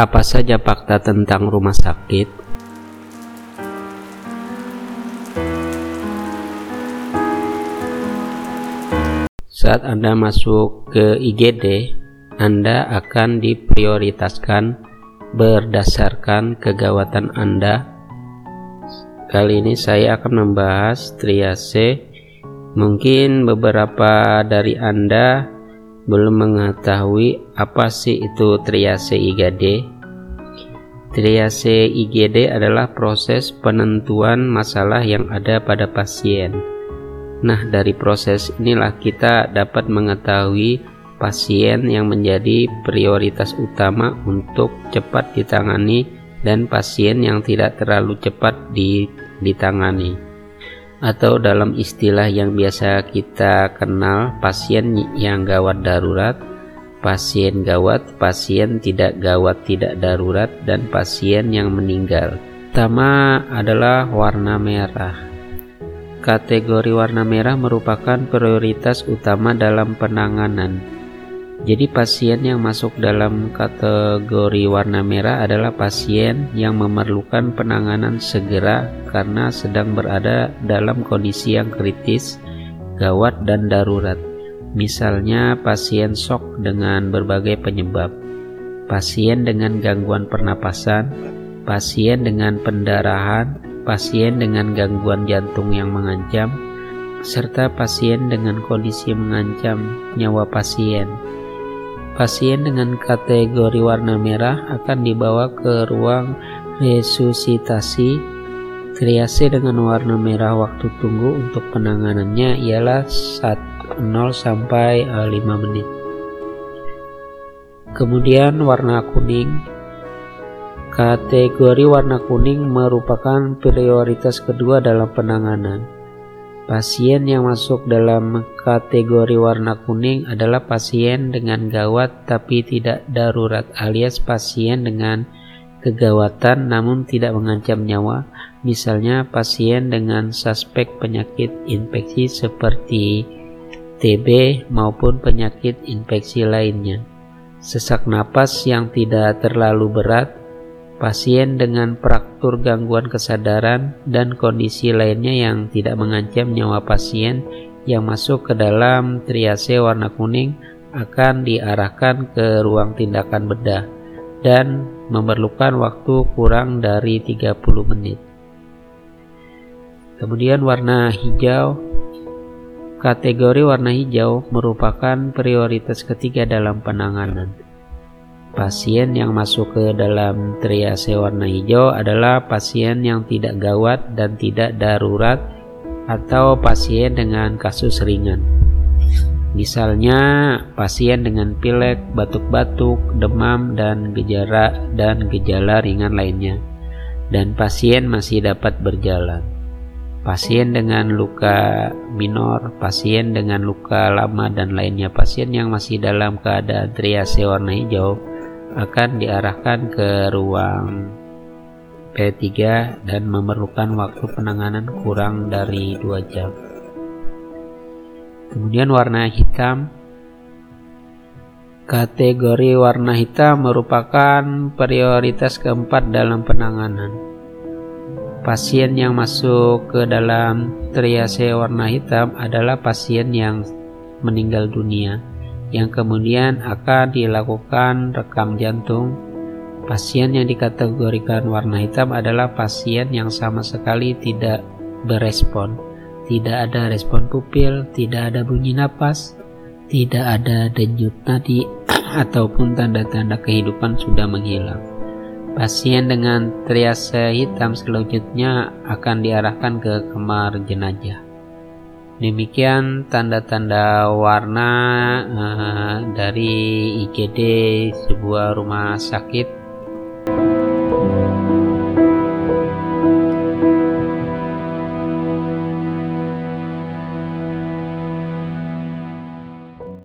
Apa saja fakta tentang rumah sakit? Saat Anda masuk ke IGD, Anda akan diprioritaskan berdasarkan kegawatan Anda. Kali ini saya akan membahas triase. Mungkin beberapa dari Anda belum mengetahui apa sih itu triase IGD. Triase IGD adalah proses penentuan masalah yang ada pada pasien. Nah, dari proses inilah kita dapat mengetahui pasien yang menjadi prioritas utama untuk cepat ditangani dan pasien yang tidak terlalu cepat ditangani atau dalam istilah yang biasa kita kenal pasien yang gawat darurat, pasien gawat, pasien tidak gawat tidak darurat, dan pasien yang meninggal. Pertama adalah warna merah. Kategori warna merah merupakan prioritas utama dalam penanganan jadi pasien yang masuk dalam kategori warna merah adalah pasien yang memerlukan penanganan segera karena sedang berada dalam kondisi yang kritis, gawat dan darurat. Misalnya pasien shock dengan berbagai penyebab, pasien dengan gangguan pernapasan, pasien dengan pendarahan, pasien dengan gangguan jantung yang mengancam, serta pasien dengan kondisi mengancam nyawa pasien Pasien dengan kategori warna merah akan dibawa ke ruang resusitasi. Triase dengan warna merah waktu tunggu untuk penanganannya ialah 0 sampai 5 eh, menit. Kemudian warna kuning. Kategori warna kuning merupakan prioritas kedua dalam penanganan. Pasien yang masuk dalam kategori warna kuning adalah pasien dengan gawat tapi tidak darurat alias pasien dengan kegawatan namun tidak mengancam nyawa. Misalnya pasien dengan suspek penyakit infeksi seperti TB maupun penyakit infeksi lainnya. Sesak napas yang tidak terlalu berat pasien dengan fraktur gangguan kesadaran dan kondisi lainnya yang tidak mengancam nyawa pasien yang masuk ke dalam triase warna kuning akan diarahkan ke ruang tindakan bedah dan memerlukan waktu kurang dari 30 menit. Kemudian warna hijau Kategori warna hijau merupakan prioritas ketiga dalam penanganan. Pasien yang masuk ke dalam triase warna hijau adalah pasien yang tidak gawat dan tidak darurat atau pasien dengan kasus ringan. Misalnya pasien dengan pilek, batuk-batuk, demam dan gejala dan gejala ringan lainnya. Dan pasien masih dapat berjalan. Pasien dengan luka minor, pasien dengan luka lama dan lainnya pasien yang masih dalam keadaan triase warna hijau akan diarahkan ke ruang P3 dan memerlukan waktu penanganan kurang dari 2 jam. Kemudian warna hitam Kategori warna hitam merupakan prioritas keempat dalam penanganan. Pasien yang masuk ke dalam triase warna hitam adalah pasien yang meninggal dunia yang kemudian akan dilakukan rekam jantung. Pasien yang dikategorikan warna hitam adalah pasien yang sama sekali tidak berespon, tidak ada respon pupil, tidak ada bunyi napas, tidak ada denyut nadi ataupun tanda-tanda kehidupan sudah menghilang. Pasien dengan triase hitam selanjutnya akan diarahkan ke kamar jenazah. Demikian tanda-tanda warna uh, dari IGD sebuah rumah sakit